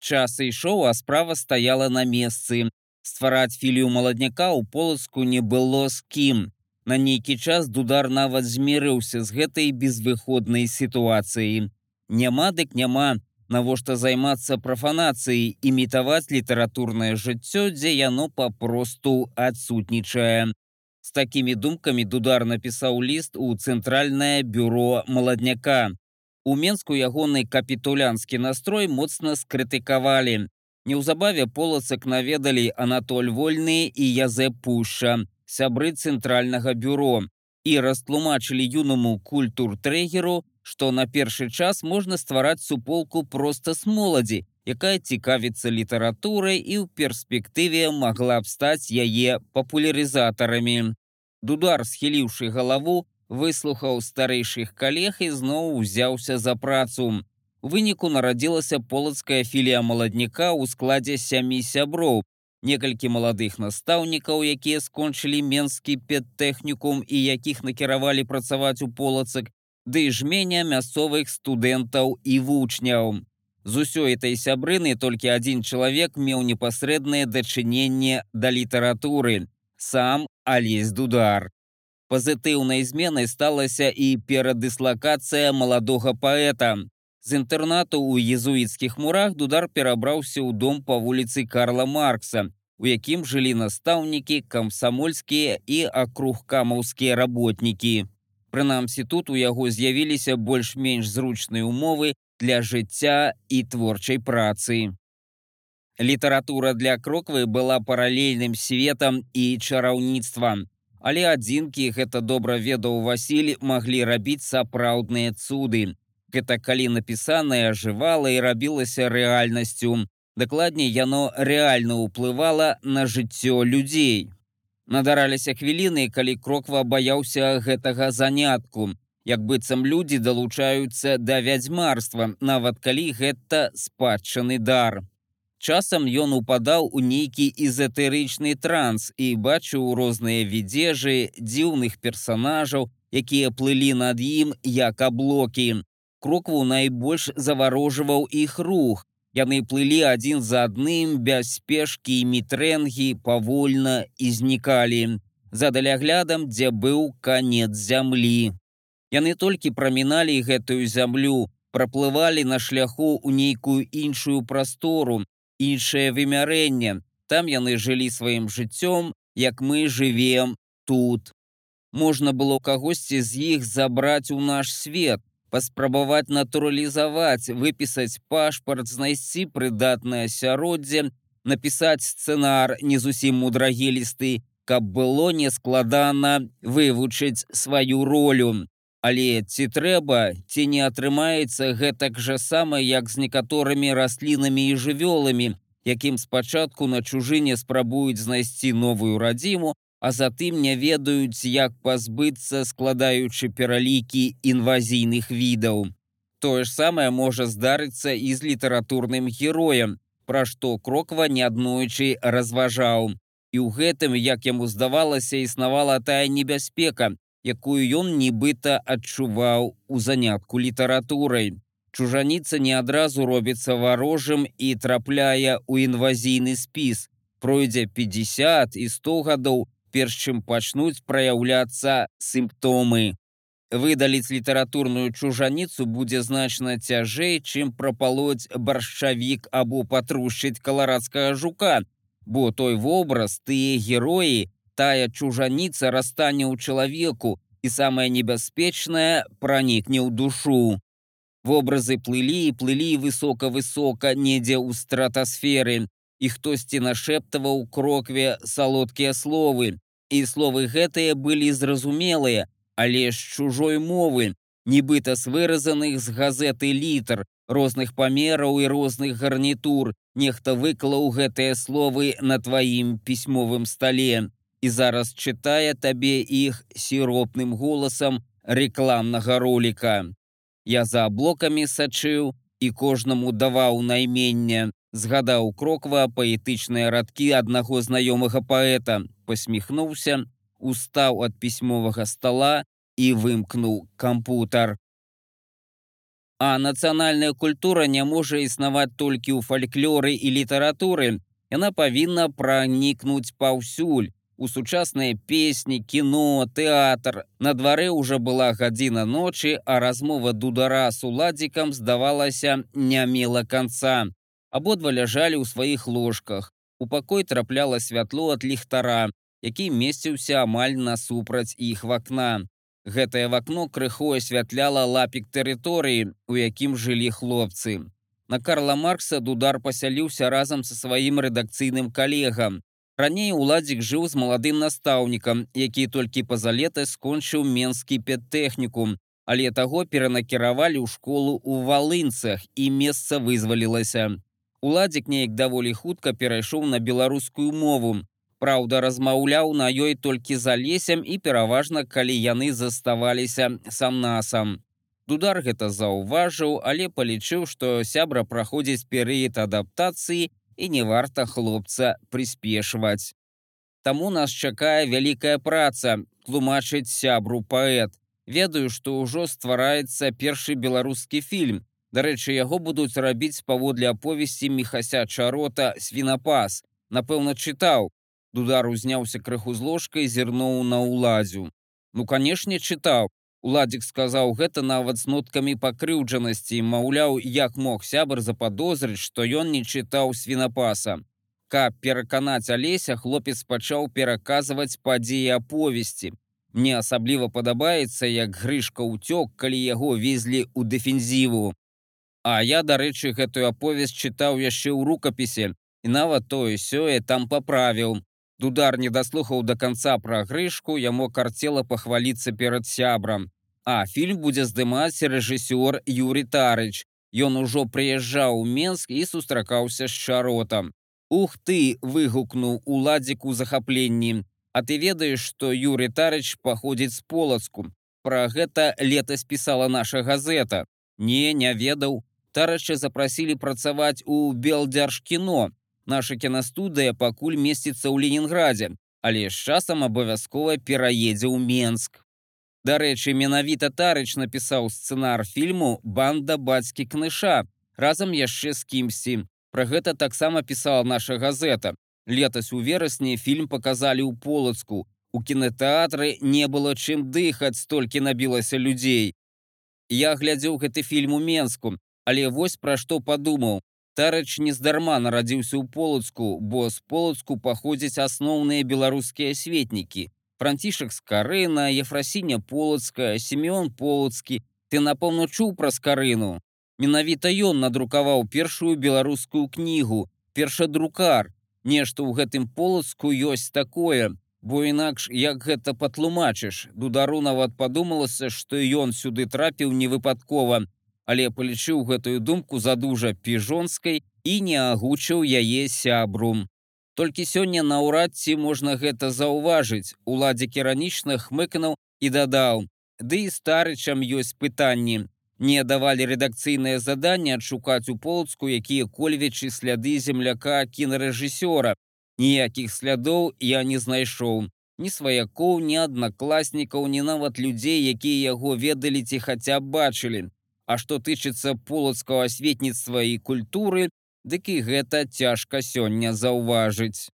Час ішоў, а справа стаяла на месцы. Ствараць філію маладняка ў полацку не было з кім. На нейкі час дудар нават змірыўся з гэтай безвыходнай сітуацыі. Няма дык няма, навошта займацца прафанацыяй, імітаваць літаратурнае жыццё, дзе яно папросту адсутнічае. З такімі думкамі дудар напісаў ліст у цэнтральнае бюро маладняка. У менску ягоны капітулянскі настрой моцна скрытыкавалі. Неўзабаве полацак наведалі Анатоль вольны і Язэ Пушша, сябры цэнтральнага бюро і растлумачылі юнаму культур-трэгеру, што на першы час можна ствараць суполку проста з моладзі, якая цікавіцца літаратурай і ў перспектыве магла б стаць яе папулярызатарамі. Дудар, схіліўшы галаву, выслухаў старэйшых калег і зноў узяўся за працу. У выніку нарадзілася полацкая філія маладніка ў складзе сямі сяброў, некалькі маладых настаўнікаў, якія скончылі менскі педтэхнікум і якіх накіравалі працаваць у полацак, ды жменя мясцовых студэнтаў і вучняў. З усёй этой сябрыны толькі адзін чалавек меў непасрэднае дачыненне да літаратуры, сам Алесь Дудар. Пазітыўнай зменай сталася і перадыслакацыя маладога паэта. З інтэрнату ў езуіцкіх мурах дудар перабраўся ў дом па вуліцы Карла Маркса, у якім жылі настаўнікі, камсамольскія і акругкамаўскія работнікі. Прынамсі тут у яго з'явіліся больш-менш зручныя умовы для жыцця і творчай працы. Літаратура для кроквы была паралельным светам і чараўніцтвам. Але адзінкі гэта добра ведаў Васіль маглі рабіць сапраўдныя цуды. Гэта калі напісанае жывала і рабілася рэальнасцю. Дакладней яно рэальна ўплывала на жыццё людзей. Надараліся хвіліны, калі кроква баяўся гэтага занятку. Як быццам людзі далучаюцца да вядзьмарства, нават калі гэта спадчаны дар. Часам ён упадаў у нейкі эзотэрычны транс і бачыў розныя відзежы дзіўных персанажаў, якія плылі над ім як аблокі крокву найбольш заварожваў іх рух. Яны плылі адзін за адным без спешкі і мітрэнгі павольна і знікалі. За даляглядам, дзе быў канец зямлі. Яны толькі праміналі гэтую зямлю, праплывалі на шляху ў нейкую іншую прастору, іншае вымярэнне. Там яны жылі сваім жыццём, як мы жывем тут. Можна было кагосьці з іх забраць у наш свет, паспрабаваць натуралізаваць, выпісаць пашпарт, знайсці прыдатнае асяроддзе, напісаць сцэнар не зусім мудрагелісты, каб было нескладана вывучыць сваю ролю. Але ці трэба, ці не атрымаецца гэтак жа сама, як з некаторымі раслінамі і жывёламі, якім спачатку на чужыне спрабуюць знайсці новую радзіму, а затым не ведаюць, як пазбыцца, складаючы пералікі інвазійных відаў. Тое ж самае можа здарыцца і з літаратурным героем, пра што кроква неаднойчы разважаў. І ў гэтым, як яму здавалася, існавала тая небяспека, якую ён нібыта адчуваў у занятку літаратурай. Чужаніца не адразу робіцца варожым і трапляе ў інвазійны спіс. Пройдзе 50 і 100 гадоў, перш чым пачнуць праяўляцца сімптомы. Выдаліць літаратурную чужаніцу будзе значна цяжэй, чым прапалоць баршчавік або патрушчыць каларадскага жука, бо той вобраз тыя героі, тая чужаніца расстане ў чалавеку і самае небяспечнае пранікне ў душу. Вобразы плылі і плылі высока-высока недзе ў стратасферы, і хтосьці нашэптаваў крокве салодкія словы. І словы гэтыя былі зразумелыя, але з чужой мовы, нібыта з выразаных з газеты літр, розных памераў і розных гарнітур, нехта выклаў гэтыя словы на тваім пісьмовым стале. І зараз чытае табе іх сіропным голасам рэкламнага роліка. Я за аблокамі сачыў і кожнаму даваў найменне згадаў кроква паэтычныя радкі аднаго знаёмага паэта, посміхнуўся, устаў ад пісьмовага стола і вымкнуў кампутар. А нацыянальная культура не можа існаваць толькі ў фальклоры і літаратуры. Яна павінна пранікнуць паўсюль у сучасныя песні, кіно, тэатр. На дварэ ўжо была гадзіна ночы, а размова дудара з уладзікам здавалася не мела канца. Абодва ляжалі ў сваіх ложках. У пакой трапляла святло ад ліхтара, які месціўся амаль насупраць іх вакна. Гэтае вакно крыху асвятляла лапік тэрыторыі, у якім жылі хлопцы. На Карла Маркса дудар пасяліўся разам са сваім рэдакцыйным калегам. Раней уладзік жыў з маладым настаўнікам, які толькі пазалета скончыў менскі педтэхнікум, але таго перанакіравалі ў школу ў валынцах і месца вызвалілася. Уладзік неяк даволі хутка перайшоў на беларускую мову, Праўда, размаўляў на ёй толькі за лесем і пераважна, калі яны заставаліся сам-насам. Дудар гэта заўважыў, але палічыў, што сябра праходзіць перыяд адаптацыі і не варта хлопца прыспешваць. Таму нас чакае вялікая праца, тлумачыць сябру паэт. Ведаю, што ўжо ствараецца першы беларускі фільм. Дарэчы, яго будуць рабіць паводле аповесці мехася чарота свінапас. Напэўна, чытаў, Дудар узняўся крыху з ложкай зірнуў на ўладзю. Ну канешне чытаў. Уладзік сказаў гэта нават з ноткамі пакрыўджанасці, маўляў, як мог сябар западозрыць, што ён не чытаў свінапаса. Каб пераканаць алеся, хлопец пачаў пераказваць падзеі аповесці. Мне асабліва падабаецца, як грышка ўцёк, калі яго везлі ў дэфензіву. А я, дарэчы, гэтую аповесць чытаў яшчэ ў рукапісе і нават тое сёе там паправіў. Дудар не даслухаў да канца пра грышку, яму карцела пахваліцца перад сябрам. А фільм будзе здымаць рэжысёр Юрый Тарыч. Ён ужо прыязджаў у Менск і сустракаўся з чаротам. Ух ты, выгукнуў уладзіку захапленні. А ты ведаеш, што Юрый Тарыч паходзіць з полацку. Пра гэта летась пісала наша газета. Не, не ведаў. Тарача запрасілі працаваць у Белдзяржкіно, Наша кінастудыя пакуль месціцца ў Ленінградзе, але з часам абавязкова пераедзе ў Менск. Дарэчы, менавіта Тарыч напісаў сцэнар фільму банда бацькі кныша разам яшчэ з кімсьці. Пра гэта таксама пісала наша газета. Летась у верасні фільм паказалі ў полацку. У кінотэатры не было чым дыхаць, столькі набілася людзей. Я глядзеў гэты фільм у Менску, але вось пра што падумаў. Тарач нездарма нарадзіўся ў полацку, бо з полацку паходзяць асноўныя беларускія светнікі. Францішак скарына, Ефрасіня полацкая, Семён полацкі, ты напэўна чуў пра скарыну. Менавіта ён надрукаваў першую беларускую кнігу, першадрукар. Нешта ў гэтым полацку ёсць такое, бо інакш як гэта патлумачыш, дудару нават падумалася, што ён сюды трапіў невыпадкова, але палічыў гэтую думку задужа піжонскай і не агучыў яе сябру. Толькі сёння наўрад ці можна гэта заўважыць, уладзік іранічна хмыкнуў і дадаў: Ды і старычам ёсць пытанні. Не давалі рэдакцыйнае заданне адшукаць у полцку, якія кольвічы сляды земляка кінарэжысёра. Ніякіх слядоў я не знайшоў. Ні сваякоў, ні аднакласнікаў, ні нават людзей, якія яго ведалі ці хаця б бачылі. А што тычыцца полацкага асветніцтва і культуры, дык і гэта цяжка сёння заўважыць.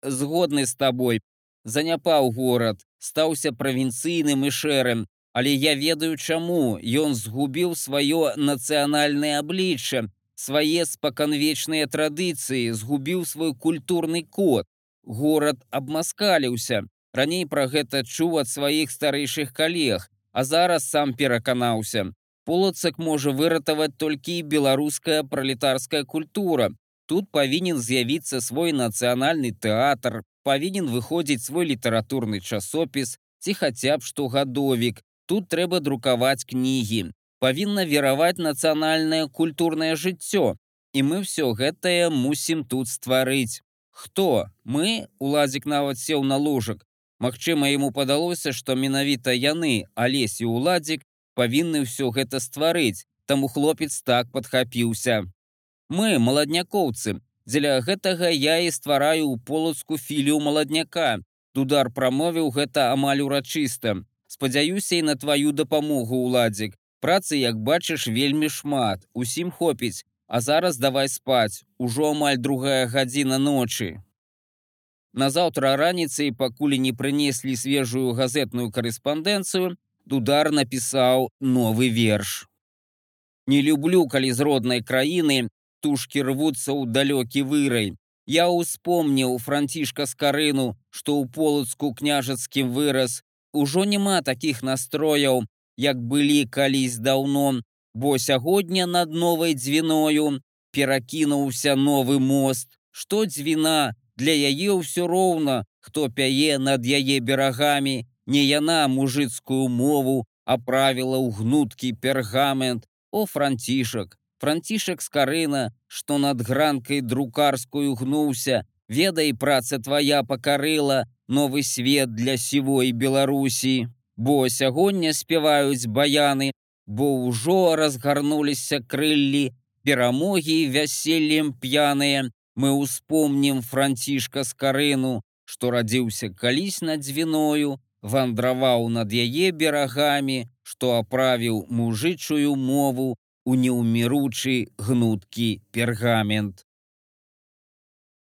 Згодны з табой, заняпаў горад, стаўся правінцыйным і шэрым, але я ведаю чаму ён згубіў сваё нацыянальнае аблічча, свае спаканвечныя традыцыі, згубіў свой культурны код. Горад абмаскаліўся. Раней пра гэта чуў ад сваіх старэйшых калег, а зараз сам пераканаўся. Полацак можа выратаваць толькі беларуская пралетарская культура. Тут павінен з'явіцца свой нацыянальны тэатр, павінен выходзіць свой літаратурны часопіс ці хаця б штогадовік. Тут трэба друкаваць кнігі. Павінна вераваць нацыянальнае культурнае жыццё. І мы ўсё гэтае мусім тут стварыць. Хто? Мы, уладзік нават сеў на ложак. Магчыма, яму падалося, што менавіта яны, алесі уладзік, павінны ўсё гэта стварыць, таму хлопец так падхапіўся. Мы маладнякоўцы. Дзеля гэтага я і ствараю ў полацку філію маладняка. Дудар прамовіў гэта амаль урачыста. Спадзяюся і на тваю дапамогу ўладзік. працы як бачыш вельмі шмат усім хопіць а зараз давай спаць ужо амаль другая гадзіна ночы назаўтра раніцай пакуль не прынеслі свежую газетную карэспандэнцыю дудар напісаў новы верш. Не люблю калі з роднай краіны тушки рвуцца ў далёкі вырай я успомніў францішка скарыну што ў полацку княжацкім выраз ужо няма такіх настрояў як былі калісь даўно. Бо сягодня над новай дзвіною перакінуўся новы мост. Што дзвіна? Для яе ўсё роўна хто пяе над яе берагамі не яна мужыцкую мову аправіла ў гнуткі пергамент о францішак францішак скарына што над гранкай друкарскую гнуўся ведай праца твоя пакарыла новы свет для сівой беларусі. Бо сягоння спяваюць баяны бо ўжо разгарнуліся крыллі перамогі вяселлем п'яныя. Мы ўспомнім францішка скарыну што радзіўся калісь над дзвіною вандраваў над яе берагамі што аправіў мужычую мову у неўміручы гнуткі пергамент.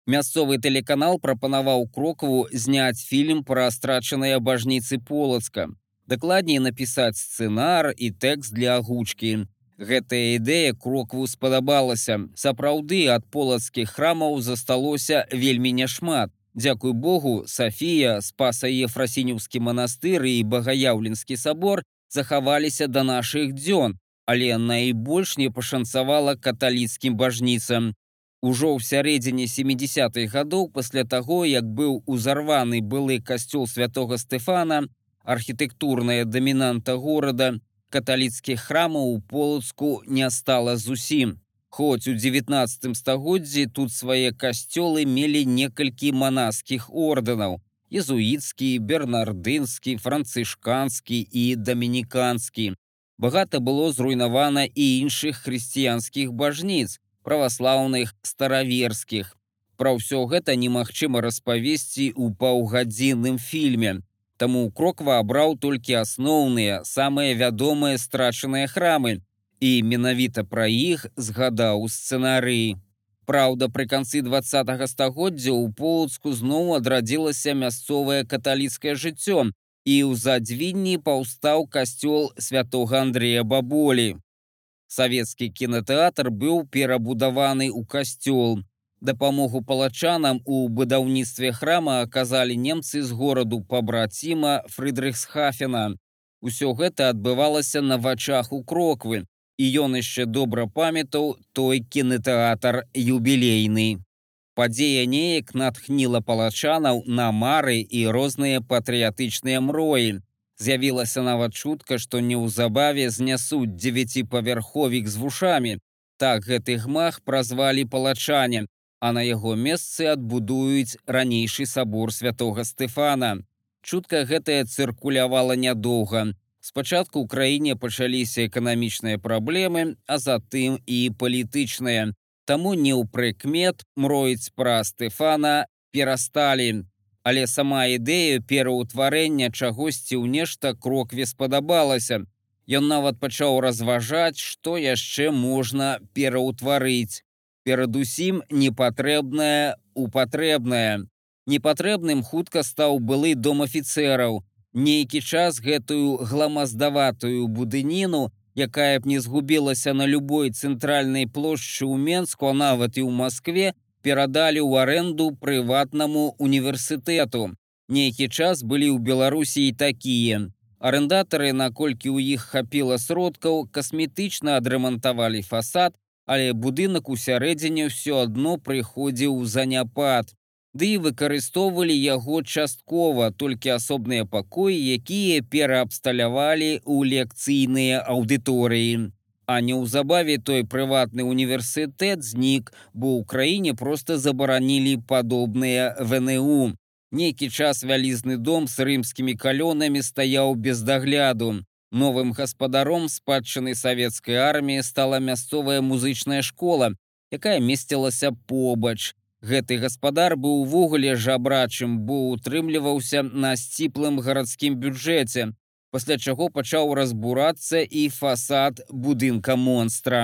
Мясцовы тэлеканал прапанаваў крокву зняць фільм пра страчаныя бажніцы полацка. Дакладней напісаць сцэнар і тэкст для агучкі. Гэтая ідэя крокву спадабалася. Сапраўды ад полацкіх храмаў засталося вельмі няшмат. Дзякуй Богу, Сафія, спаса Ефрасінюўскі манастыр і багаяўленскі сабор захаваліся да нашых дзён, але найбольш не пашанцавала каталіцкім бажніцам. Ужо ў сярэдзіне 70-х гадоў пасля таго, як быў узарваны былы касцёл святого Стэфана, архітэктурная дамінанта горада, каталіцкіх храмаў у полацку не стала зусім. Хоць у 19 стагоддзі тут свае касцёлы мелі некалькі манаскіх ордэнаў: езуіцкі, бернардынскі, францышканскі і дамініканскі багата было зруйнавана і іншых хрысціянскіх бажніц праваслаўных стараверскіх пра ўсё гэта немагчыма распавесці ў паўгадзінным фільме. Таму кроква абраў толькі асноўныя самыя вядомыя страчаныя храмы і менавіта пра іх згадаў сцэнарыі Праўда, пры канцы два стагоддзя ў полацку зноў адрадзілася мясцовае каталіцкае жыццё і ў задзвінні паўстаў касцёл святого Андрея баболі. Савецкі кінотэатр быў перабудаваны ў касцёл. Дапамогу палачанам у будаўніцтве храма аказалі немцы з гораду пабраціма Фрыдрыхсхафена. Усё гэта адбывалася на вачах у кроквы, і ён яшчэ добра памятаў той кінотэатр юбілейны. Падзея неяк натхніла палачанаў на мары і розныя патрыятычныя мроі. З'явілася нават чутка, што неўзабаве знясуць дзевяціпавярховік з вушамі. Так гэты гмах празвалі палачане, а на яго месцы адбудуюць ранейшы сабор святого Стэфана. Чутка гэтая цыркулявала нядоўга. Спачатку ў краіне пачаліся эканамічныя праблемы, а затым і палітычныя. Таму не ў прыкмет мроіць пра Стэфана перасталі. Але сама ідэя пераўтварэння чагосьці ў нешта крокве спадабалася. Ён нават пачаў разважаць, што яшчэ можна пераўтварыць. Перадусім непатрэбнае упатрэбнае. Непатрэбным хутка стаў былы дом афіцэраў. Нейкі час гэтую гламаздаватую будыніну, якая б не згубілася на любой цэнтральнай плошчы ў Менску, а нават і ў Маскве, перадалі ў аренду прыватнаму універсітэту. Нейкі час былі ў Беларусі і такія. Арендатары, наколькі ў іх хапіла сродкаў, касметычна адрамантавалі фасад, але будынак у сярэдзіне ўсё адно прыходзіў у заняпад ды і выкарыстоўвалі яго часткова толькі асобныя пакоі, якія пераабсталявалі ў лекцыйныя аўдыторыі. А неўзабаве той прыватны універсітэт знік, бо ў краіне проста забаранілі падобныя ВНУ. Нейкі час вялізны дом з рымскімі калёнамі стаяў без дагляду. Новым гаспадаром спадчыны савецкай арміі стала мясцовая музычная школа, якая месцілася побач. Гэты гаспадар быў увогуле жабрачым, бо утрымліваўся на сціплым гарадскім бюджэце. пасля чаго пачаў разбурацца і фасад будынка монстра.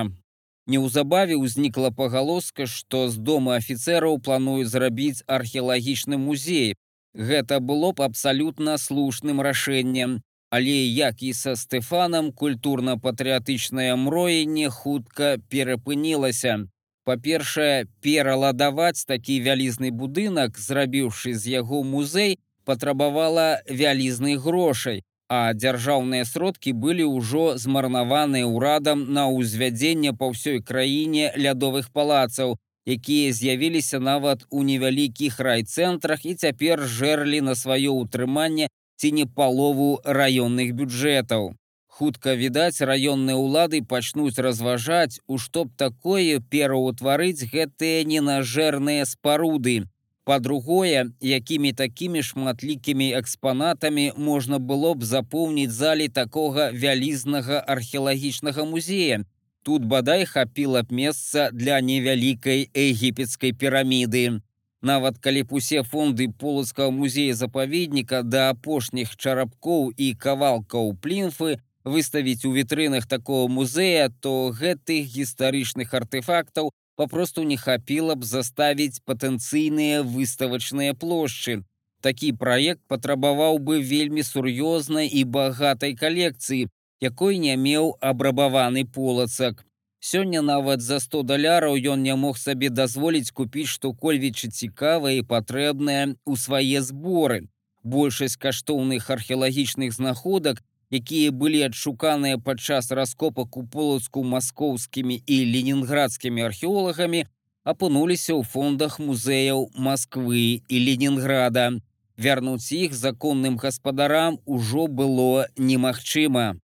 Неўзабаве ўзнікла пагалоска, што з дома афіцэраў плануюць зрабіць археалагічны музей. Гэта было б абсалютна слушным рашэннем, але як і са Стэфанам культурна-патрыятычнае мроенне хутка перапынілася. Па-першае, пераладаваць такі вялізны будынак, зрабіўшы з яго музей, патрабавала вялізных грошай, а дзяржаўныя сродкі былі ўжо змарнаваныя ўрадам на ўзвядзенне па ўсёй краіне лядовых палацаў, якія з'явіліся нават у невялікіх райцэнтрах і цяпер жэрлі на сваё ўтрыманне ці не палову раённых бюджэтаў. Хутка відаць, раённыя ўлады пачнуць разважаць, у што б такое пераўтварыць гэтыя ненажэрныя спаруды, Па-другое, якімі такімі шматлікімі экспанатамі можна было б запоўніць залі такога вялізнага археалагічнага музея. Тут бадай хапіла б месца для невялікай егіпецкай піраміды. Нават калі б усе фонды полацкага музея запаведніка да апошніх чарапкоў і кавалкаў плінфы выставіць у вітрынах такого музея, то гэтых гістарычных артефактаў попросту не хапіла б заставіць патэнцыйныя выставачныя плошчы. Такі праект патрабаваў бы вельмі сур'ёзнай і багатай калекцыі, якой не меў абрабаваны полацак. Сёння нават за 100 даляраў ён не мог сабе дазволіць купіць што-кольвічы цікавае і патрэбнае ў свае зборы. Большасць каштоўных археалагічных знаходак якія былі адшуканыя падчас раскопак у полацку маскоўскімі і ленінградскімі археолагамі, апынуліся ў фондах музеяў Масквы і Ленінграда. Вярнуць іх законным гаспадарам ужо было немагчыма.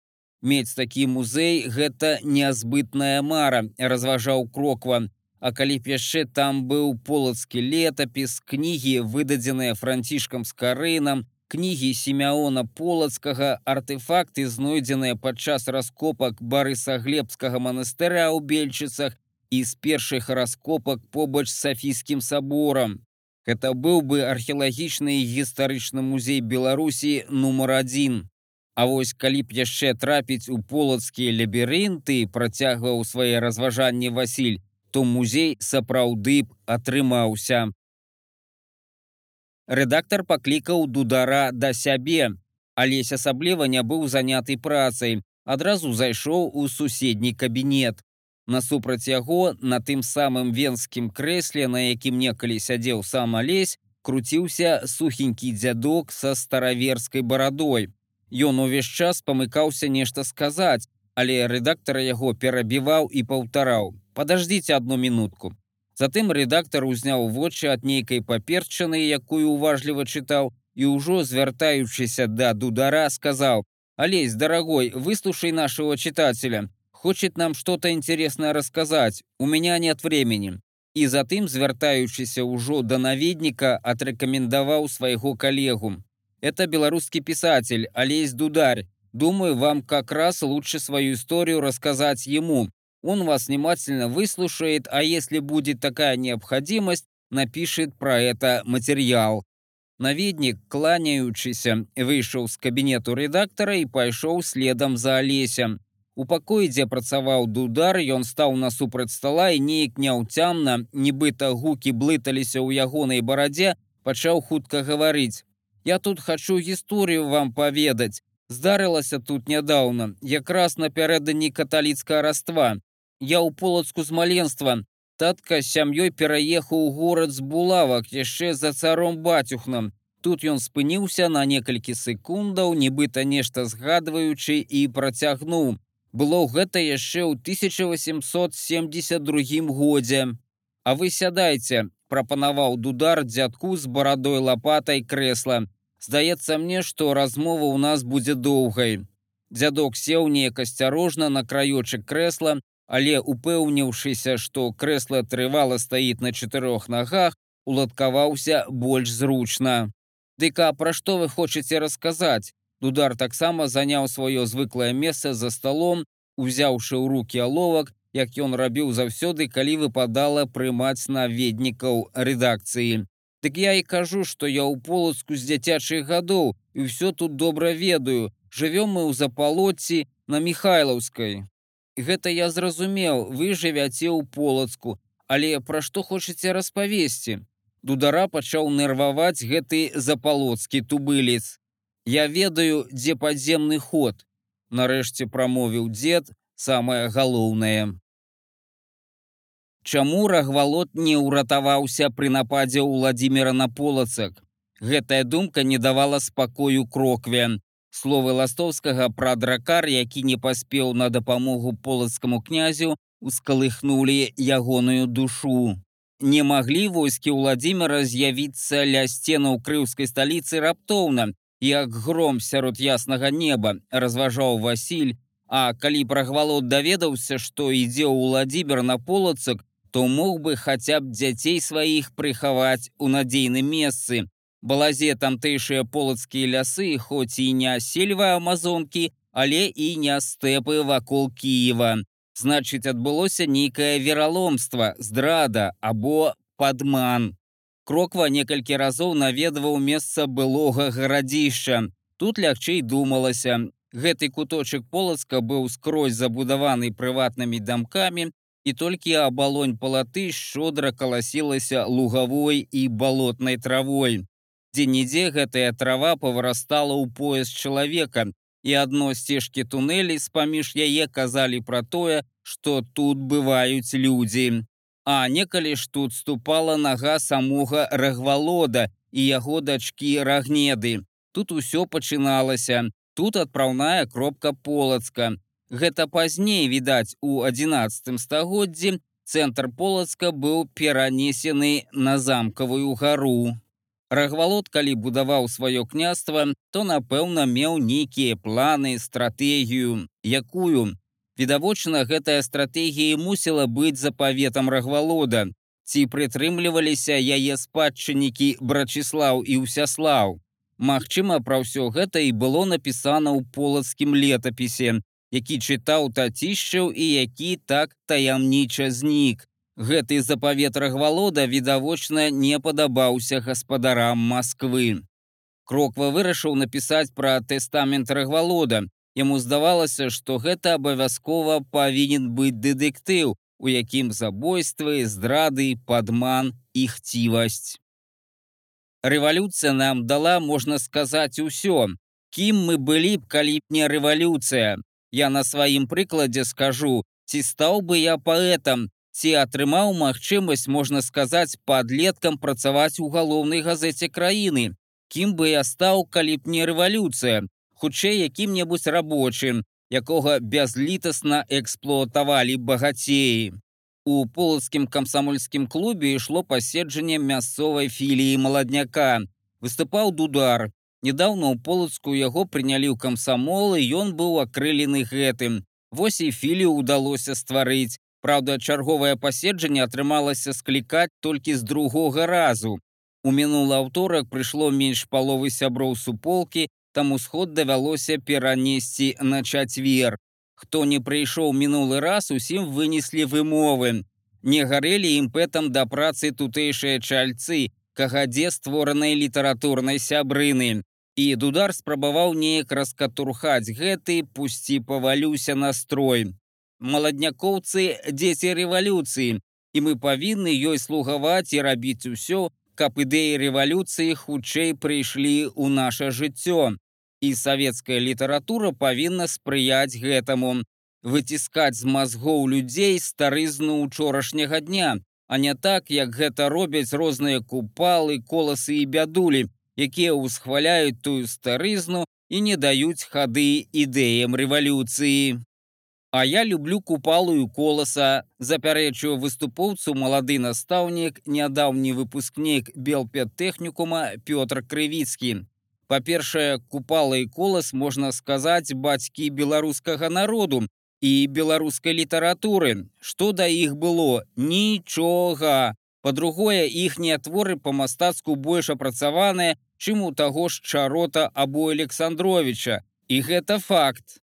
Мець такі музей гэта нязбытная мара, разважаў кроква. А калі б яшчэ там быў полацкі летапіс, кнігі, выдадзеныя францішкам з карынам, кнігі семяона полацкага артефакты знойдзеныя падчас раскопак барысаглебскага манастыра ў бельчыцах і з першых раскопак побач з сафійскім саборам. Гэта быў бы археалагічны і гістарычны музей Беларусі нумар адзін. А вось калі б яшчэ трапіць у полацкія лабірынты, працягваў свае разважанні Васіль, то музей сапраўды б атрымаўся. Рэдактар паклікаў дудара да сябе. Алесь асабліва не быў заняты працай, адразу зайшоў у суседні кабінет. Насупраць яго на тым самым венскім крэсле, на якім некалі сядзеў сам алесь, круціўся сухенькі дзядок са стараверскай барадой. Ён увесь час памыкаўся нешта сказаць, але рэдактара яго перабіваў і паўтараў: подождите одну минутку. Затым рэдактар узняў вочы ад нейкай паперчаны, якую уважліва чытаў, і ўжо звяртаючыся да дудара сказаў: «Алесь, дорогой, выслушай нашего читателя. Хочет нам что-то интересное рассказать. У меня нет времени. І затым, звяртаючыся ўжо да наведніка, отрекомендаваў свайго калегу. Это беларускі писатель Алесь Дударь. Думаю, вам как раз лучше свою историю рассказать ему, Он вас внимательно выслушает, а если будет такая необходимость, напишет про это материал. Наведнік, кланяючыся, выйшаў з кабінету рэдактара і пайшоў следам за алесем. У пакоі, дзе працаваў дудар, ён стаў насупраць стала і неяк няўцямна, нібыта гукі блыталіся ў ягонай барадзе, пачаў хутка гаварыць. Я тут хачу гісторыю вам паведаць. Здарылася тут нядаўна, якраз напярэдадні каталіцкага раства. Я ў полацку з маленства. Татка з сям'ёй пераехаў у горад з булавак яшчэ за царом бацюхнам. Тут ён спыніўся на некалькі секундаў, нібыта нешта згадваючы і працягнуў. Было гэта яшчэ ў 1872 годзе. А вы сядайце, прапанаваў дудар дзядку з барадой лапатай крэсла. Здаецца мне, што размова ў нас будзе доўгай. Дзядок сеў неяк асцярожна на краёчык крэсла, але упэўніўшыся, што крэсла трывала стаіць на чатырох нагах, уладкаваўся больш зручна. Дык а пра што вы хочаце расказаць? Дудар таксама заняў сваё звыклае месца за сталом, узяўшы ў руки аловак, як ён рабіў заўсёды, калі выпадала прымаць наведнікаў рэдакцыі. Дык я і кажу, што я ў полацку з дзіцячых гадоў і ўсё тут добра ведаю, жывём мы ў запалоці на михайлаўскай гэта я зразумеў вы жывяце ў полацку але пра што хочаце распавесці? Дудара пачаў нерваваць гэты запалоцкі тубылец. Я ведаю дзе падземны ход нарэшце прамовіў дзед самае галоўнае. Чаму рагвалот не ўратаваўся пры нападзе ўладзіміра на полацак? Гэтая думка не давала спакою крокве словы ластоўскага пра дракар які не паспеў на дапамогу полацкаму князю ускалыхнули ягоную душу не маглі войскі ўладзіміра з'явіцца ля сценаў крыўскай сталіцы раптоўна як гром сярод яснага неба разважаў Васіль А калі прагвалот даведаўся што ідзе ў уладзібер на полацак то мог бы хаця б дзяцей сваіх прыхаваць у надзейным месцы. Балазе тамтэйшыя полацкія лясы, хоць і не сельва амазонкі, але і не стэпы вакол Киева. Значыць, адбылося нейкае вераломства, здрада або падман. Кроква некалькі разоў наведваў месца былога гарадзішча. Тут лягчэй думалася. Гэты куточак полацка быў скрозь забудаваны прыватнымі дамкамі, і толькі абалонь палаты шчодра каласілася лугавой і балотнай травой. Дзе-нідзе гэтая трава павырастала ў пояс чалавека, і адно сцежкі тунэлі з-паміж яе казалі пра тое, што тут бываюць людзі. А некалі ж тут ступала нага самога рагвалода і яго дачкі рагнеды. Тут усё пачыналася. Тут адпраўная кропка полацка. Гэта пазней відаць у 11 стагоддзі цэнтр полацка быў перанесены на замкавую гару. Рагвалот, калі будаваў сваё княства, то напэўна меў нейкія планы, стратэгію, якую. Відавочна, гэтая стратэгія мусіла быць запаветам рагвалода. Ці прытрымліваліся яе спадчыннікі Брачыслаў і Усяслаў. Магчыма, пра ўсё гэта і было напісана ў полацкім летапісе, які чытаў тацішчаў і які так таямніча знік. Гэты запавет рагвалода відавочна не падабаўся гаспадарам Масквы. Кроква вырашыў напісаць пра тэстамент рагвалода. Яму здавалася, што гэта абавязкова павінен быць дэдэктыў, у якім забойствы, здрады, падман і хцівасць. Рэвалюцыя нам дала, можна сказаць, усё. Кім мы былі б, калі б не рэвалюцыя. Я на сваім прыкладзе скажу, ці стаў бы я паэтам, ці атрымаў магчымасць, можна сказаць, падлеткам працаваць у галоўнай газеце краіны. Кім бы я стаў, калі б не рэвалюцыя, хутчэй якім-небудзь рабочым, якога бязлітасна эксплуатавалі багацеі. У полацкім камсамольскім клубе ішло паседжанне мясцовай філіі маладняка. Выступаў дудар, Недаўно ў полацку яго прынялі ў камсамол і ён быў акрылены гэтым. Вось і філію ўдалося стварыць. Праўда, чарговае паседжанне атрымалася склікаць толькі з другога разу. У мінулы аўторак прыйшло менш паловы сяброў суполкі, там усход давялося перанесці на чацвер. Хто не прыйшоў мінулы раз, усім вынеслі вымовы. Не гарэлі імпэтам да працы тутэйшыя чальцы, кагадзе створанай літаратурнай сябрыны. І дудар спрабаваў неяк раскатурхаць гэты, пусці павалюся настрой. Маладнякоўцы дзеці рэвалюцыі, і мы павінны ёй слугаваць і рабіць усё, каб ідэі рэвалюцыі хутчэй прыйшлі ў наше жыццё. І савецкая літаратура павінна спрыяць гэтаму, выціскаць з мазгоў людзей старызну учорашняга дня, а не так, як гэта робяць розныя купалы, коласы і бядулі, якія ўсхваляюць тую старызну і не даюць хады ідэям рэвалюцыі. А я люблю купалую коласа, запярэчыў выступоўцу малады настаўнік, нядаўні выпускнік белпедтэхнікума Пётр Крывіцкі. Па-першае, купала і колас можна сказаць бацькі беларускага народу і беларускай літаратуры. Што да іх было? Нічога. Па-другое, іхнія творы па-мастацку больш апрацаваныя, чым у таго ж чарота або Александровича. І гэта факт.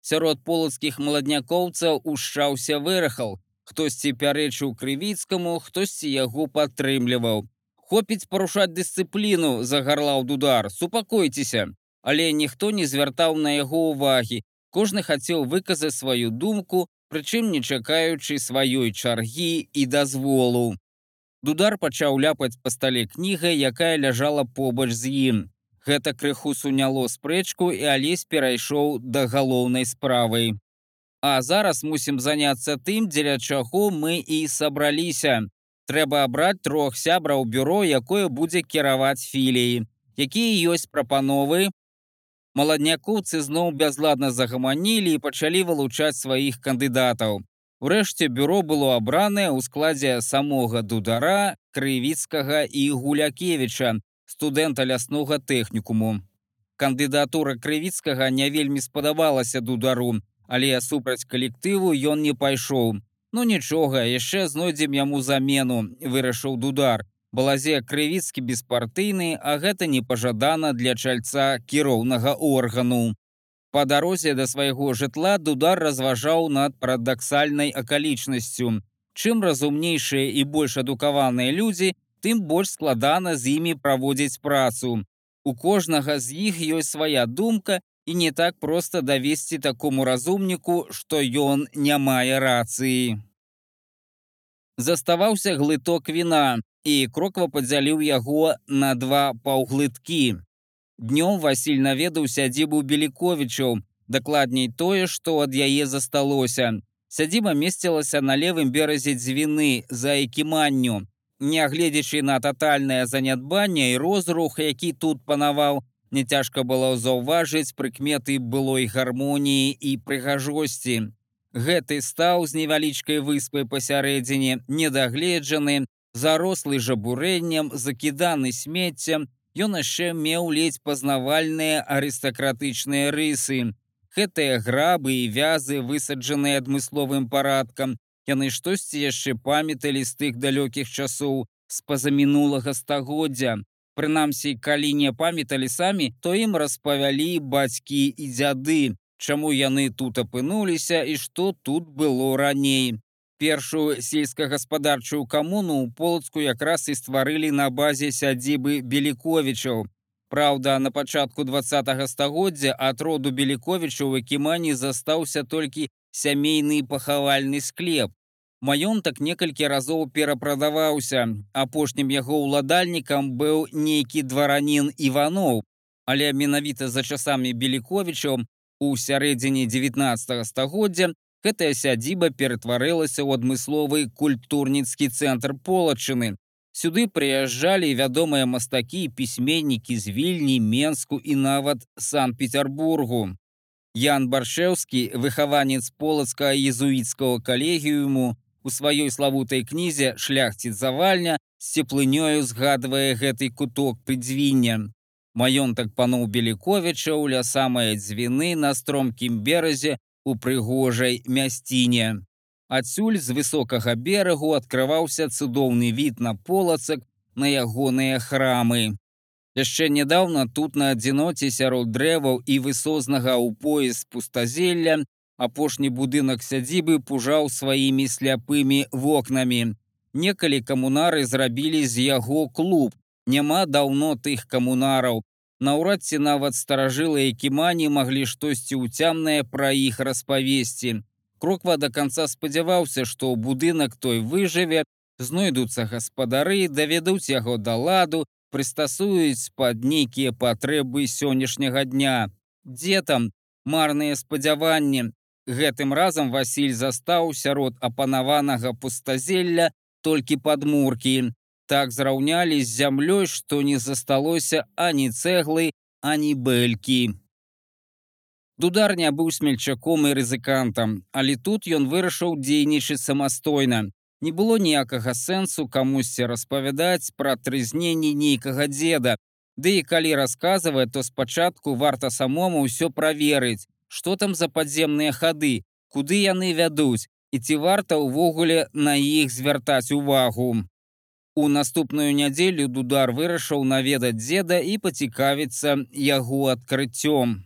Сярод полацкіх маладнякоўцаў ушчаўся вырахал. Хтосьці пярэчыў крывіцкаму, хтосьці яго падтрымліваў. Хопіць парушаць дысцыпліну, загарлаў дудар, супакойцеся. але ніхто не звяртаў на яго ўвагі. Кожны хацеў выказаць сваю думку, прычым не чакаючы сваёй чаргі і дазволу. Дудар пачаў ляпаць па стале кніга, якая ляжала побач з ім. Гэта крыху суняло спрэчку і алесь перайшоў да галоўнай справы. А зараз мусім заняцца тым, дзеля чаго мы і сабраліся. Трэба абраць трох сябраў бюро, якое будзе кіраваць філіі. Якія ёсць прапановы, Маладнякоўцы зноў бязладна загаманілі і пачалі вылучаць сваіх кандыдатаў. Урэшце бюро было абранае ў складзе самога дудара, крывіцкага і гулякевіча, студэнта ляснога тэхнікуму. Кандыдатура крывіцкага не вельмі спадабалася дудару, але супраць калектыву ён не пайшоў. Ну нічога, яшчэ знойдзем яму замену, вырашыў дудар, Балазе крывіцкі беспартыйны, а гэта непажадана для чальца кіроўнага органу. Па дарозе да свайго жытла дудар разважаў над парадаксальнай акалічнасцю. Чым разумнейшыя і больш адукаваныя людзі, тым больш складана з імі праводзіць працу. У кожнага з іх ёсць свая думка і не так проста давесці такому разумніку, што ён не мае рацыі. Заставаўся глыток віна, і кроква падзяліў яго на два паўглыткі. Днём Васіль наведаў сядзібу Беліковічаў, дакладней тое, што ад яе засталося. Сядзіба месцілася на левым беразе дзвіны за экіманню. Нягледзячы на татальнае занядбанне і розрух, які тут панаваў, няцяжка было заўважыць прыкметы былой гармоніі і прыгажосці. Гэты стаў з невялічкай выспай пасярэдзіне, недагледжаны, зарослы жабурэннем, закіданы смеццем, ён яшчэ меў ледзь пазнавальныя арыстакратычныя рысы. Гэтыя грабы і вязы, высаджаныя адмысловым парадкам, яны штосьці яшчэ памяталі з тых далёкіх часоў з пазамінулага стагоддзя. Прынамсі, калі не памяталі самі, то ім распавялі бацькі і дзяды, чаму яны тут апынуліся і што тут было раней першую сельскагаспадарчую камуну ў полацку якраз і стварылі на базе сядзібы беліковічаў. Праўда, на пачатку два стагоддзя ад роду беліковічу ў экімані застаўся толькі сямейны пахавальны склеп. Маёнтак некалькі разоў перапрадаваўся. Апошнім яго ўладальнікам быў нейкі дваранін Іваноў, але менавіта за часамі беліковічаў у сярэдзіне 19 стагоддзя гэтая сядзіба ператварылася ў адмысловы культурніцкі цэнтр полачыны. Сюды прыязджалі вядомыя мастакі і пісьменнікі з вільні, Менску і нават Сан-Петербургу. Ян Баршеўскі, выхаванец полацкага езуіцкага калегіуму, у сваёй славутай кнізе шляхціц завальня з цеплынёю згадвае гэты куток прыдзвіння. Маёнтак паноў Беліковічаў ля самыя дзвіны на стромкім беразе у прыгожай мясціне. Адсюль з высокага берагу адкрываўся цудоўны від на полацак на ягоныя храмы. Яшчэ нядаўна тут на адзіноце сярод дрэваў і высознага ў пояс пустазелля апошні будынак сядзібы пужаў сваімі сляпымі вокнамі. Некалі камунары зрабілі з яго клуб. Няма даўно тых камунараў, Наўрад ці нават старажылыя кімані маглі штосьці ўцямнае пра іх распавесці. Кроква да канца спадзяваўся, што будынак той выжыве, знойдуцца гаспадары, даведуць яго да ладу, прыстасуюць пад нейкія патрэбы сённяшняга дня. Дзе там марныя спадзяванні. Гэтым разам Васіль застаў сярод апанаванага пустазелля толькі падмуркі так зраўнялі з зямлёй, што не засталося ані цэглы, ані бэлькі. Дудар не быў смельчаком і рызыкантам, але тут ён вырашыў дзейнічаць самастойна. Не было ніякага сэнсу камусьці распавядаць пра трызненні нейкага дзеда. Ды і калі расказвае, то спачатку варта самому ўсё праверыць, што там за падземныя хады, куды яны вядуць і ці варта ўвогуле на іх звяртаць увагу. У наступную нядзелю дудар вырашыў наведаць дзеда і пацікавіцца яго адкрыццём.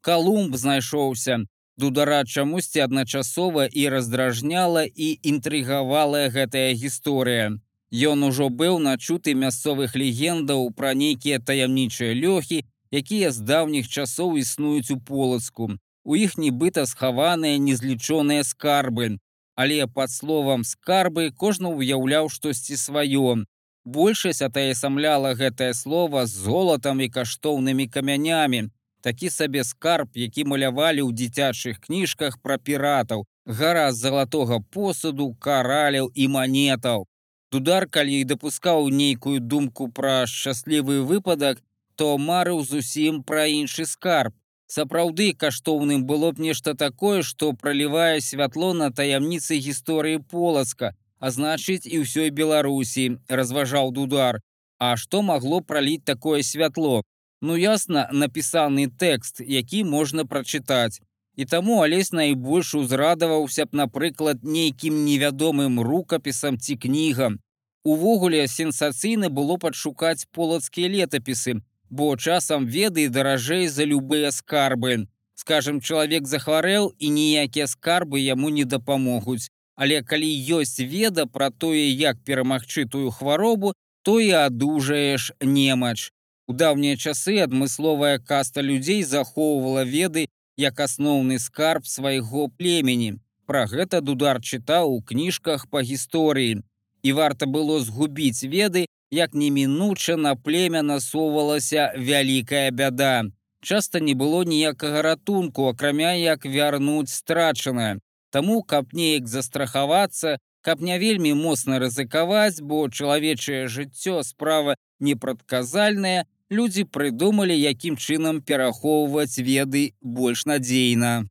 Калумб знайшоўся. Дудара чамусьці адначасова і раздражняла і інтрыгавала гэтая гісторыя. Ён ужо быў начуты мясцовых легендаў пра нейкія таямнічыя лёхі, якія з даўніх часоў існуюць у полацку. У іх нібыта схаваныя незлічоныя скарбы. Але пад словам скарбы кожны ўяўляў штосьці сваё. Большасць атаясамляла гэтае слово з золатам і каштоўнымі камянямі. Такі сабе скарб, які малявалі ў дзіцячых кніжках пра піратаў, гара з залатога посуду, караляў і манетаў. Дудар, калі дапускаў нейкую думку пра шчаслівы выпадак, то марыў зусім пра іншы скарб. Сапраўды каштоўным было б нешта такое, што пралівае святло на таямніцы гісторыі полацка, а значыць і ўсёй Беларусі, разважаў дудар. А што магло праліць такое святло? Ну ясна, напісаны тэкст, які можна прачытаць. І таму алесь найбольш узрадаваўся б, напрыклад, нейкім невядомым рукапісам ці кнігам. Увогуле сенсацыйна было падшукаць полацкія летапісы, бо часам веды даражэй за любыя скарбы. Скажем, чалавек захварэў і ніякія скарбы яму не дапамогуць. Але калі ёсць веда пра тое, як перамагчы тую хваробу, то і адужаеш немач. У даўнія часы адмысловая каста людзей захоўвала веды як асноўны скарб свайго племені. Пра гэта дудар чытаў у кніжках па гісторыі. І варта было згубіць веды, як немінуча на племя насоўвалася вялікая бяда. Часта не было ніякага ратунку, акрамя як вярнуць страчанае. Таму, каб неяк застрахавацца, каб не вельмі моцна рызыкаваць, бо чалавечае жыццё справа непрадказальная, людзі прыдумалі, якім чынам перахоўваць веды больш надзейна.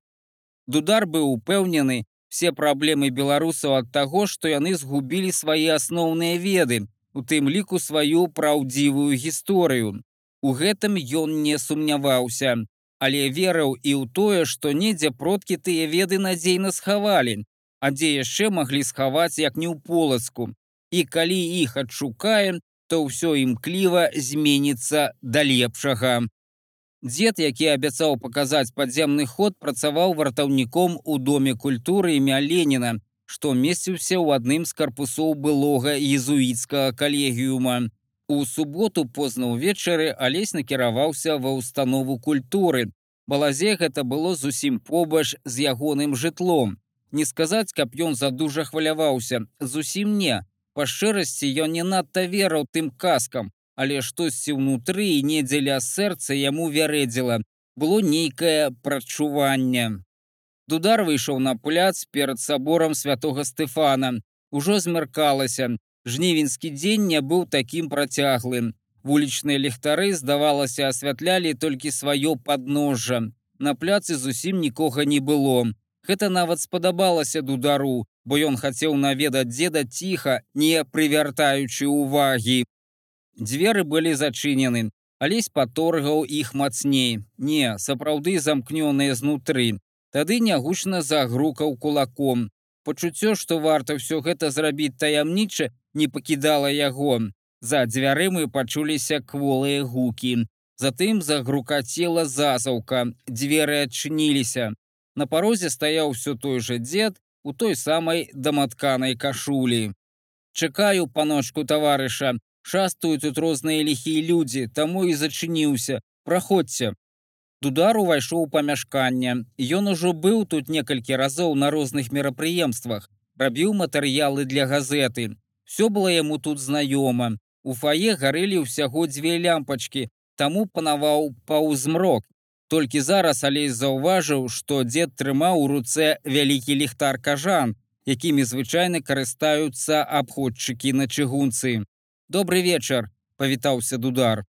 Дудар быў упэўнены, все праблемы беларусаў ад таго, што яны згубілі свае асноўныя веды, у тым ліку сваю праўдзівую гісторыю. У гэтым ён не сумняваўся, але верыў і ў тое, што недзе продкі тыя веды надзейна схавалі, а дзе яшчэ маглі схаваць як не ў полацку. І калі іх адшукаем, то ўсё імкліва зменіцца да лепшага. Дзед, які абяцаў паказаць падземны ход, працаваў вартаўніком у доме культуры імя Леніна, што месціўся ў адным з карпусоў былога езуіцкага калегіума. У суботу позна ўвечары алесь накіраваўся ва ўстанову культуры. Балазе гэта было зусім побач з ягоным жытлом. Не сказаць, каб ён задужа хваляваўся, зусім не. Па шчырасці ён не надта верыў тым казкам, але штосьці ўнутры і не дзеля сэрца яму вярэдзіла. Было нейкае прачуванне. Дудар выйшаў на пляц перад саборам святого Стефана. Ужо змяркалася. Жнівеньскі дзень не быў такім працяглым. Вулічныя ліхтары, здавалася, асвятлялі толькі сваё падножжа. На пляцы зусім нікога не было. Гэта нават спадабалася дудару, бо ён хацеў наведаць дзеда ціха, не прывяртаючы ўвагі. Дзверы былі зачынены, алесь паторгаў іх мацней. Не, сапраўды замкнёныя знутры. Тады нягучна загрукаў кулаком. Пачуццё, што варта ўсё гэта зрабіць таямніча, не пакідала яго. За дзвярымы пачуліся кволыя гукі. Затым загрукацела засаўка, дзверы адчыніліся. На парозе стаяў усё той жа дзед у той самай даматканай кашулі. Чакаю паночку таварыша, шастаюць тут розныя ліхія людзі, таму і зачыніўся, праходзьце. Дудар увайшоў у памяшканне. Ён ужо быў тут некалькі разоў на розных мерапрыемствах, рабіў матэрыялы для газеты. Всё было яму тут знаёма. У фае гарэлі ўсяго дзве лямпачкі, таму панаваў паўзмрок, Толькі зараз алей заўважыў, што дзед трымаў у руцэ вялікі ліхтар кажан, якімі звычайна карыстаюцца абходчыкі на чыгунцы. Добры вечар, павітаўся дудар.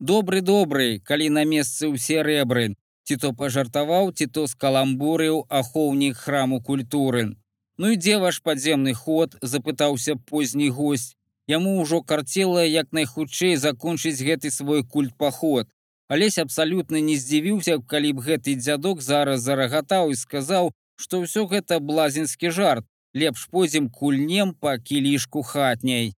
Добры добры, калі на месцы ўсе рэбры, ці то пажартаваў, ці то скаламбурыў ахоўнік храму культуры. Ну і дзе ваш падземны ход, запытаўся позні госць. Яму ўжо карцела як найхутчэй закончыць гэты свой культ паход. Алесь абсалютна не здзівіўся, калі б гэты дзядок зараз зарагатаў і сказаў, што ўсё гэта блазенскі жарт, лепш позім кульнем па кілішку хатняй.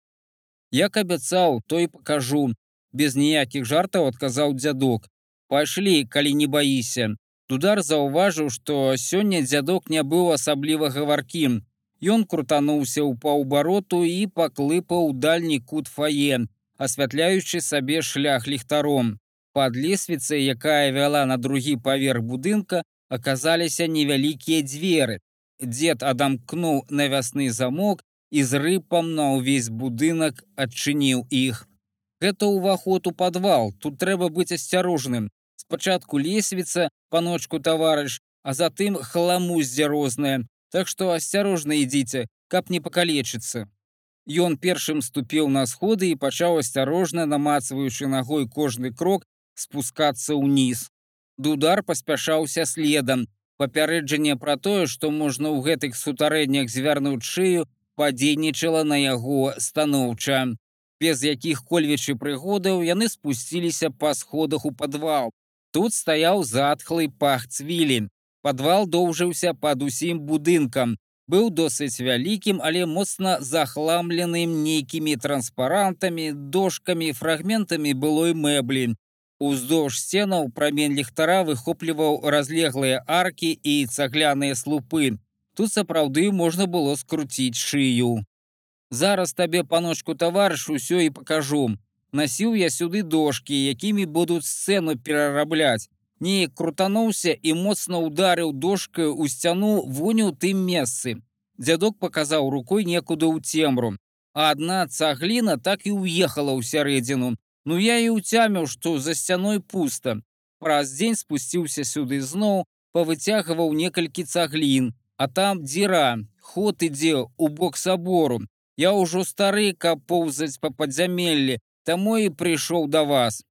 Як абяцаў, то і пакажу. Без ніякіх жартаў адказаў дзядок. Пайшлі, калі не баіся. Дудар заўважыў, што сёння дзядок не быў асабліва гаваркім. Ён крутануўся ў паўбароту і паклыпаў дальні кут фае, асвятляючы сабе шлях ліхтаром. Пад лесвіцай, якая вяла на другі паверх будынка, аказаліся невялікія дзверы. Дзед адамкнуў навясны замок і з рыпам на ўвесь будынак адчыніў іх. Гэта ўваход у падвал, тут трэба быць асцярожным. Спачатку лесвіца, паночку таварыш, а затым хламуздзе розная. Так што асцярожна ідзіце, каб не пакалечыцца. Ён першым ступіў на сходы і пачаў асцярожна, намацваючы нагой кожны крок спускацца ўніз. Дудар паспяшаўся следам. Папярэджанне пра тое, што можна ў гэтых сутарэннях звярнуць шыю, падзейнічала на яго станоўча. Без якіх кольвічы прыгодаў яны спусціліся па сходах у падвал. Тут стаяў затхлый пах цвілі. Падвал доўжыўся пад усім будынкам. Быў досыць вялікім, але моцна захламленым нейкімі транспарантамі, дошкамі, фрагментамі былой мэблі. Уздоўж сценаў прамень ліхтара выхопліваў разлеглыя аркі і цагляныя слупы. Тут сапраўды можна было скруціць шыю. Зараз табе паночку таварыш усё і пакажу. Насіў я сюды дошкі, якімі будуць сцэну перарабляць. Неяк крутануўся і моцна ударыў дошкаю ў сцяну вуню тым месцы. Дзядок паказаў рукой некуды ў цемру. А адна цагліна так і ўехала ў сярэдзіну. Ну я і ўцяміў, што за сцяной пуста. Праз дзень спусціўся сюды зноў, павыцягваў некалькі цаглін, а там дзіра, ход ідзе ў бок сабору. Я ўжо стары, каб поўзаць па падзямеллі, таму і прыйшоў да вас.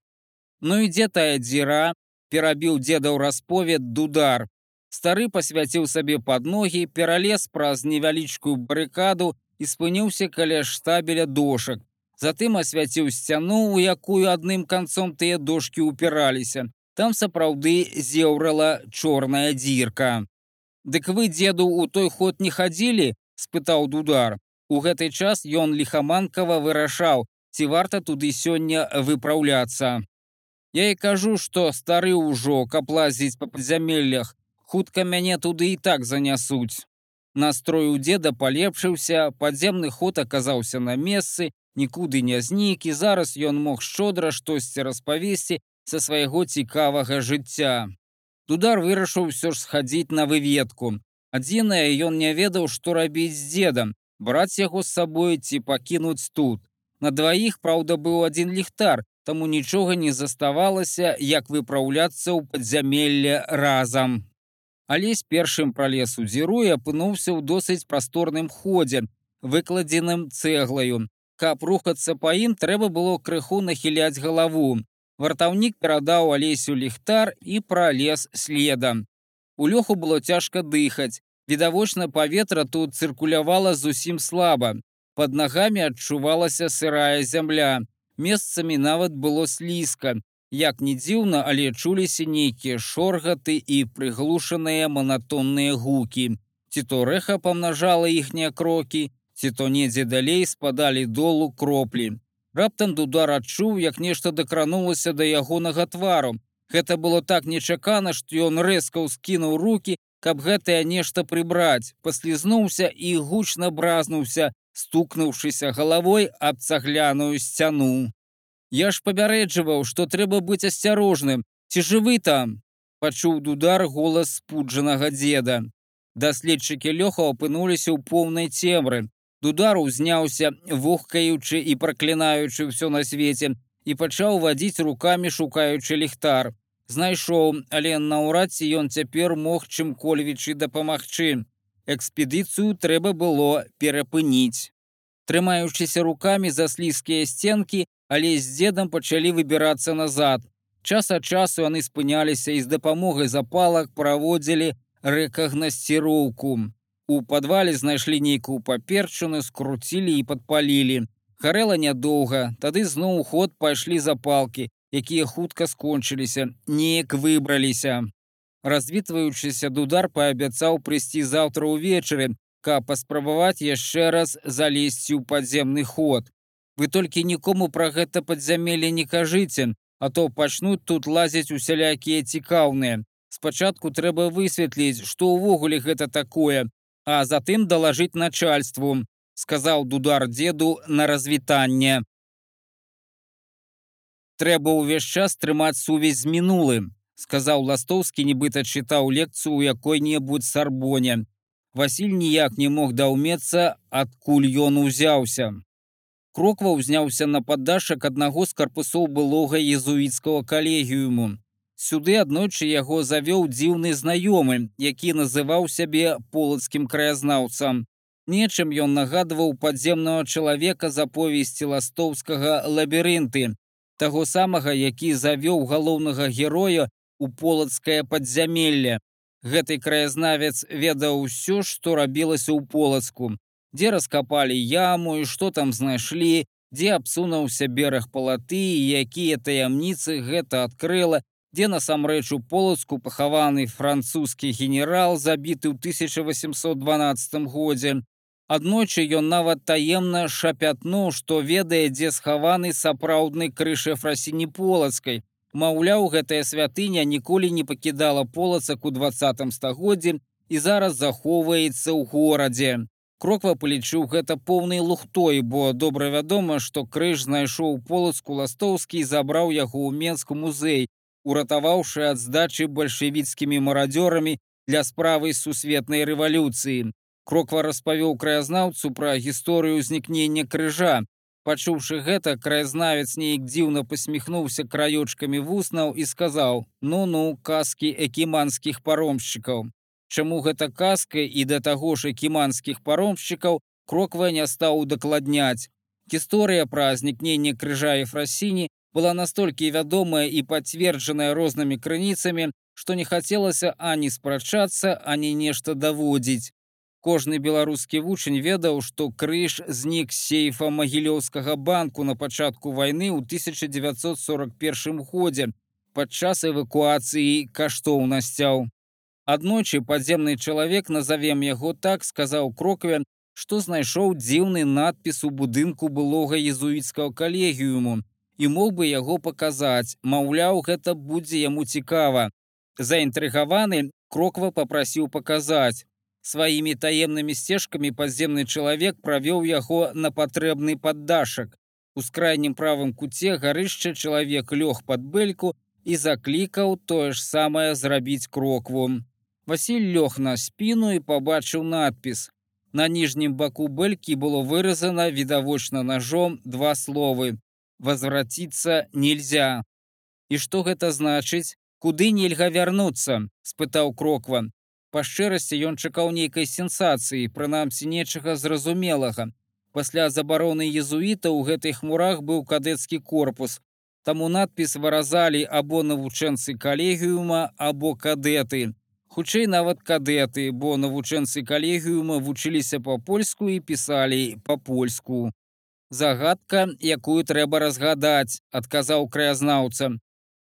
Ну і дзе тая дзіра, перабіў дзедаў расповед дудар. Стары пасвяціў сабе пад ногі, пералез праз невялічкую барыкаду і спыніўся каля штабеля дошак. Затым асвяціў сцяну, у якую адным канцом тыя дошкі ўпіраліся. Там сапраўды зеўрала чорная дзірка. Дык вы дзеду у той ход не хадзілі, спытаў дудар. У гэты час ён ліхаманкава вырашаў, ці варта туды сёння выпраўляцца. Я і кажу, што стары ўжо, каб лазіць па падзямеллях, хутка мяне туды і так занясуць. Настрой у деда палепшыўся, падземны ход аказаўся на месцы, нікуды не знік і зараз ён мог шчодра штосьці распавесці са свайго цікавага жыцця. Дудар вырашыў ўсё ж схадзіць на выведку. Адзінае ён не ведаў, што рабіць з дзедам, браць яго з сабой ці пакінуць тут. На дваіх, праўда, быў адзін ліхтар, таму нічога не заставалася, як выпраўляцца ў падзямелле разам. Алесь першым пралез у дзіру і апынуўся ў досыць прасторным ходзе, выкладзеным цэглаю. Каб рухацца па ім трэба было крыху нахіляць галаву. Вартаўнік перадаў алесю ліхтар і пралез следам. У лёху было цяжка дыхаць. Відавочна паветра тут цыркулявала зусім слаба. Пад нагамі адчувалася сырая зямля месцамі нават было слізка. Як не дзіўна, але чуліся нейкія шоргаты і прыглушаныя манатонныя гукі. Ці то рэха памнажала іхнія крокі, ці то недзе далей спадалі долу кроплі. Раптам дудар адчуў, як нешта дакранулася да ягонага твару. Гэта было так нечакана, што ён рэзка ўскінуў руки, каб гэтае нешта прыбраць, паслізнуўся і гучна бразнуўся, стукнуўшыся галавой аб цагляную сцяну. Я ж папярэджваў, што трэба быць асцярожным, ці жывы там, пачуў дудар голас спуджанага дзеда. Даследчыкі лёха апынуліся ў поўнай цемры. Дудар узняўся, вохкаючы і праклінаючы ўсё на свеце, і пачаў вадзіць рукамі шукаючы ліхтар. Знайшоў, але наўрад ці ён цяпер мог чым-кольвічы дапамагчы экспедыцыю трэба было перапыніць. Трымаючыся рукамі за слізкія сценкі, але з дзедам пачалі выбірацца назад. Час ад часу яны спыняліся і з дапамогай запалак праводзілі рэкагнасціроўку. У падвале знайшлі нейкую паперчыну, скруцілі і падпалілі. Гарэла нядоўга, тады зноў ход пайшлі запалкі, якія хутка скончыліся, неяк выбраліся. Развітваючыся дудар паабяцаў прыйсці заўтра ўвечары, каб паспрабаваць яшчэ раз залезці ў падземны ход. Вы толькі нікому пра гэта падзямелле не кажыце, а то пачнуць тут лазяць усялякія цікаўныя. Спачатку трэба высветліць, што ўвогуле гэта такое, а затым далажыць начальству, сказаў дудар дзеду на развітанне. Трэба ўвесь час трымаць сувязь з мінулым сказаў ластоўскі нібыта чытаў лекцыю ў якой-небудзь сарбоне Васіль ніяк не мог даўмецца адкуль ён узяўся кроква ўзняўся на паддашак аднаго з карпусоў былога езуіцкага калегіуму Сюды аднойчы яго завёў дзіўны знаёмы, які называў сябе полацкім краязнаўцам. Нечым ён нагадваў падземнага чалавека з аповесці ластоўскага лабірынты, таго самага, які завёў галоўнага героя у полацкае падзямелле. Гэты краязнавец ведаў усё, што рабілася ў полацку, дзе раскапалі яму і што там знайшлі, дзе абсунуўся бераг палаты і якія таямніцы гэта адкрыла дзе насамрэч у полацку пахаваны французскі генерал забіты ў 1812 годзе. Аднойчы ён нават таемна шапятнуў, што ведае, дзе схаваны сапраўдны крыш фрасіні полацкай. Маўляў, гэтая святыня ніколі не пакідала полацак у двадцатым стагоддзе і зараз захоўваецца ў горадзе. Кроква палічыў гэта поўнай лухтой, бо добра вядома, што крыж знайшоў полацку ластоўскі і забраў яго ў менску музей, уратаваўшы ад здачы бальшавіцкімі марадзёрамі для справы сусветнай рэвалюцыі. Кроква распавёў краязнаўцу пра гісторыю ўзнікнення крыжа. Пачуўшы гэта, краязнавец неяк дзіўна пасміхнуўся краёчкамі вуснаў і сказаў: ну ну казкі экіманскіх паромшчыкаў. Чаму гэта казка і да таго ж экіманскіх паромшчыкаў кроква не стаў удакладняць. Гісторыя пра знікненне крыжа і фрасіні была настолькі вядомая і пацверджаная рознымі крыніцамі, што не хацелася ані спрачацца, ані нешта даводзіць. Кожны беларускі вучань ведаў, што крыж знік сейфа магілёўскага банку на пачатку вайны ў 1941 годзе падчас эвакуацыі каштоўнасцяў. Аднойчы падземны чалавек назовем яго так сказаў крокве, што знайшоў дзіўны надпіс у будынку былога езуіцкага калегіуму, і мог бы яго паказаць, маўляў, гэта будзе яму цікава. Заінтрыгаваны кроква попрасіў паказаць. Сваімі таемнымі сцежкамі падземны чалавек правёў яго на патрэбны паддашак. У скрайнім правым куце гарышча чалавек лёг пад бэльку і заклікаў тое ж самае зрабіць крокву. Васіль лёг на спіну і пабачыў надпіс. На ніжнім баку бэлькі было выразана відавочна ножом два словы возвратиться нельзя. І што гэта значыць, куды нельга вярнуцца, спытаў кроква. Па шчырасці ён чакаў нейкай сенсацыі, прынамсі нечага зразумелага. Пасля забароны езуіта ў гэтай хмурах быў кадэцкі корпус. Таму надпіс выразалі або навучэнцы калегіума або кадэты. Хутчэй нават кадэты, бо навучэнцы калегіума вучыліся па-польску і пісалі па-польску загадка якую трэба разгадаць адказаў краязнаўца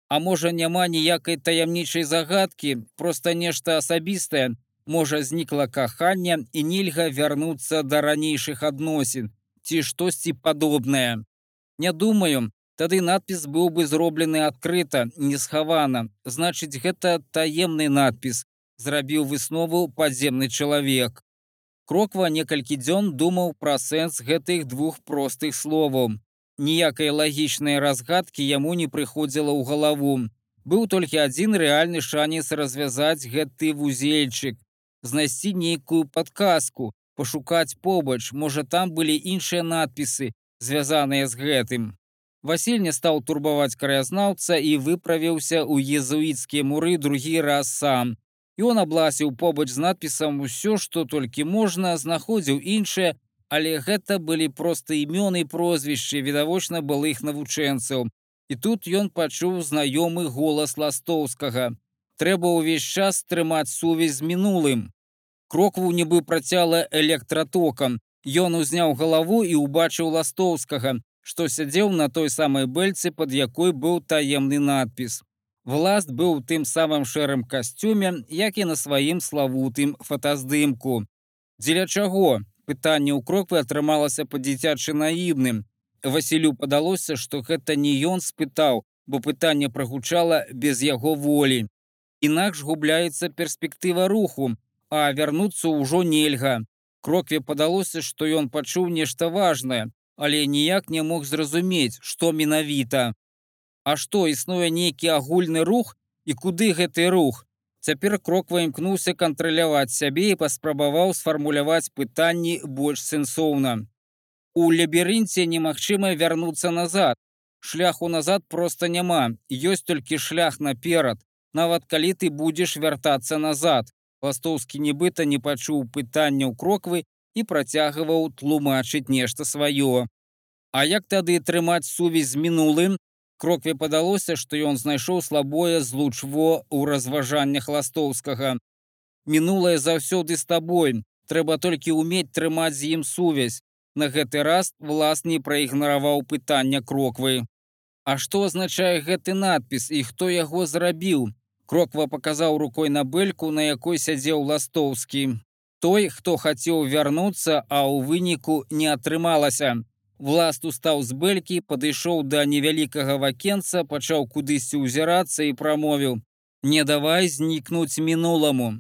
А можа няма ніякай таямнічай загадкі просто нешта асабістае. Можа знікла кахання і нельга вярнуцца да ранейшых адносін ці штосьці падобнае. Не думаю тады надпіс быў бы зроблены адкрыта не схавана. Значыць гэта таемны надпіс зрабіў выснову падземны чалавек. Кроква некалькі дзён думаў пра сэнс гэтых двух простых словаў. Ніякай лагічнай разгадкі яму не прыходзіла ў галаву. Быў толькі адзін рэальны шанец развязаць гэты вузельчык, знайсці нейкую падказку, пашукаць побач, можа там былі іншыя надпісы, звязаныя з гэтым. Васіль не стаў турбаваць краязнаўца і выправіўся ў езуіцкія муры другі раз сам. Ён абласіў побач з надпісам усё, што толькі можна, знаходзіў іншае, але гэта былі проста імёны прозвішчы відавочна былых навучэнцаў. І тут ён пачуў знаёмы голас ластоўскага. Трэба ўвесь час трымаць сувязь з мінулым. Крокву нібы працяла электратокам. Ён узняў галаву і ўбачыў ластоўскага, што сядзеў на той самай бэльцы, пад якой быў таемны надпіс. Власт быў у тым самым шэрым касцюме, як і на сваім славутым фотаздымку. Дзеля чаго пытанне ў кроквы атрымалася па-дзіцячы наібным. Васілю падалося, што гэта не ён спытаў, бо пытанне прагучала без яго волі. Інакш губляецца перспектыва руху, а вярнуцца ўжо нельга. Крокве падалося, што ён пачуў нешта важнае, але ніяк не мог зразумець, што менавіта. А што існуе нейкі агульны рух і куды гэты рух? Цяпер кроква імкнуўся кантраляваць сябе і паспрабаваў сфармуляваць пытанні больш сэнсоўна. У лабірынце немагчыма вярнуцца назад. Шляху назад проста няма, ёсць толькі шлях наперад, нават калі ты будзеш вяртацца назад. Ластоўскі нібыта не пачуў пытанняў кроквы і працягваў тлумачыць нешта сваё. А як тады трымаць сувязь з мінулым? Крокве падалося, што ён знайшоў слабое злучво ў разважаннях ластоўскага. Мінулае заўсёды з табой. Трэба толькі ўмець трымаць з ім сувязь. На гэты раз влас не праігнараваў пытання кроквы. А што азначае гэты надпіс і хто яго зрабіў? Кроква паказаў рукой на бэльку, на якой сядзеў ластоўскі. Той, хто хацеў вярнуцца, а ў выніку не атрымалася. Власт устаў з бэлькі, падышоў да невялікага вакенца, пачаў кудысьці ўзірацца і прамовіў: « Не давай знікнуць мінуламу.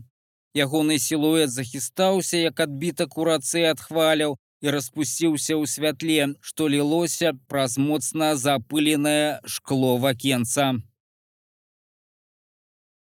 Ягоны сілуэт захістаўся, як адбітак у рацэ адхваляў і распусціўся ў святле, што лілося праз моцна запыленае шкло вакенца.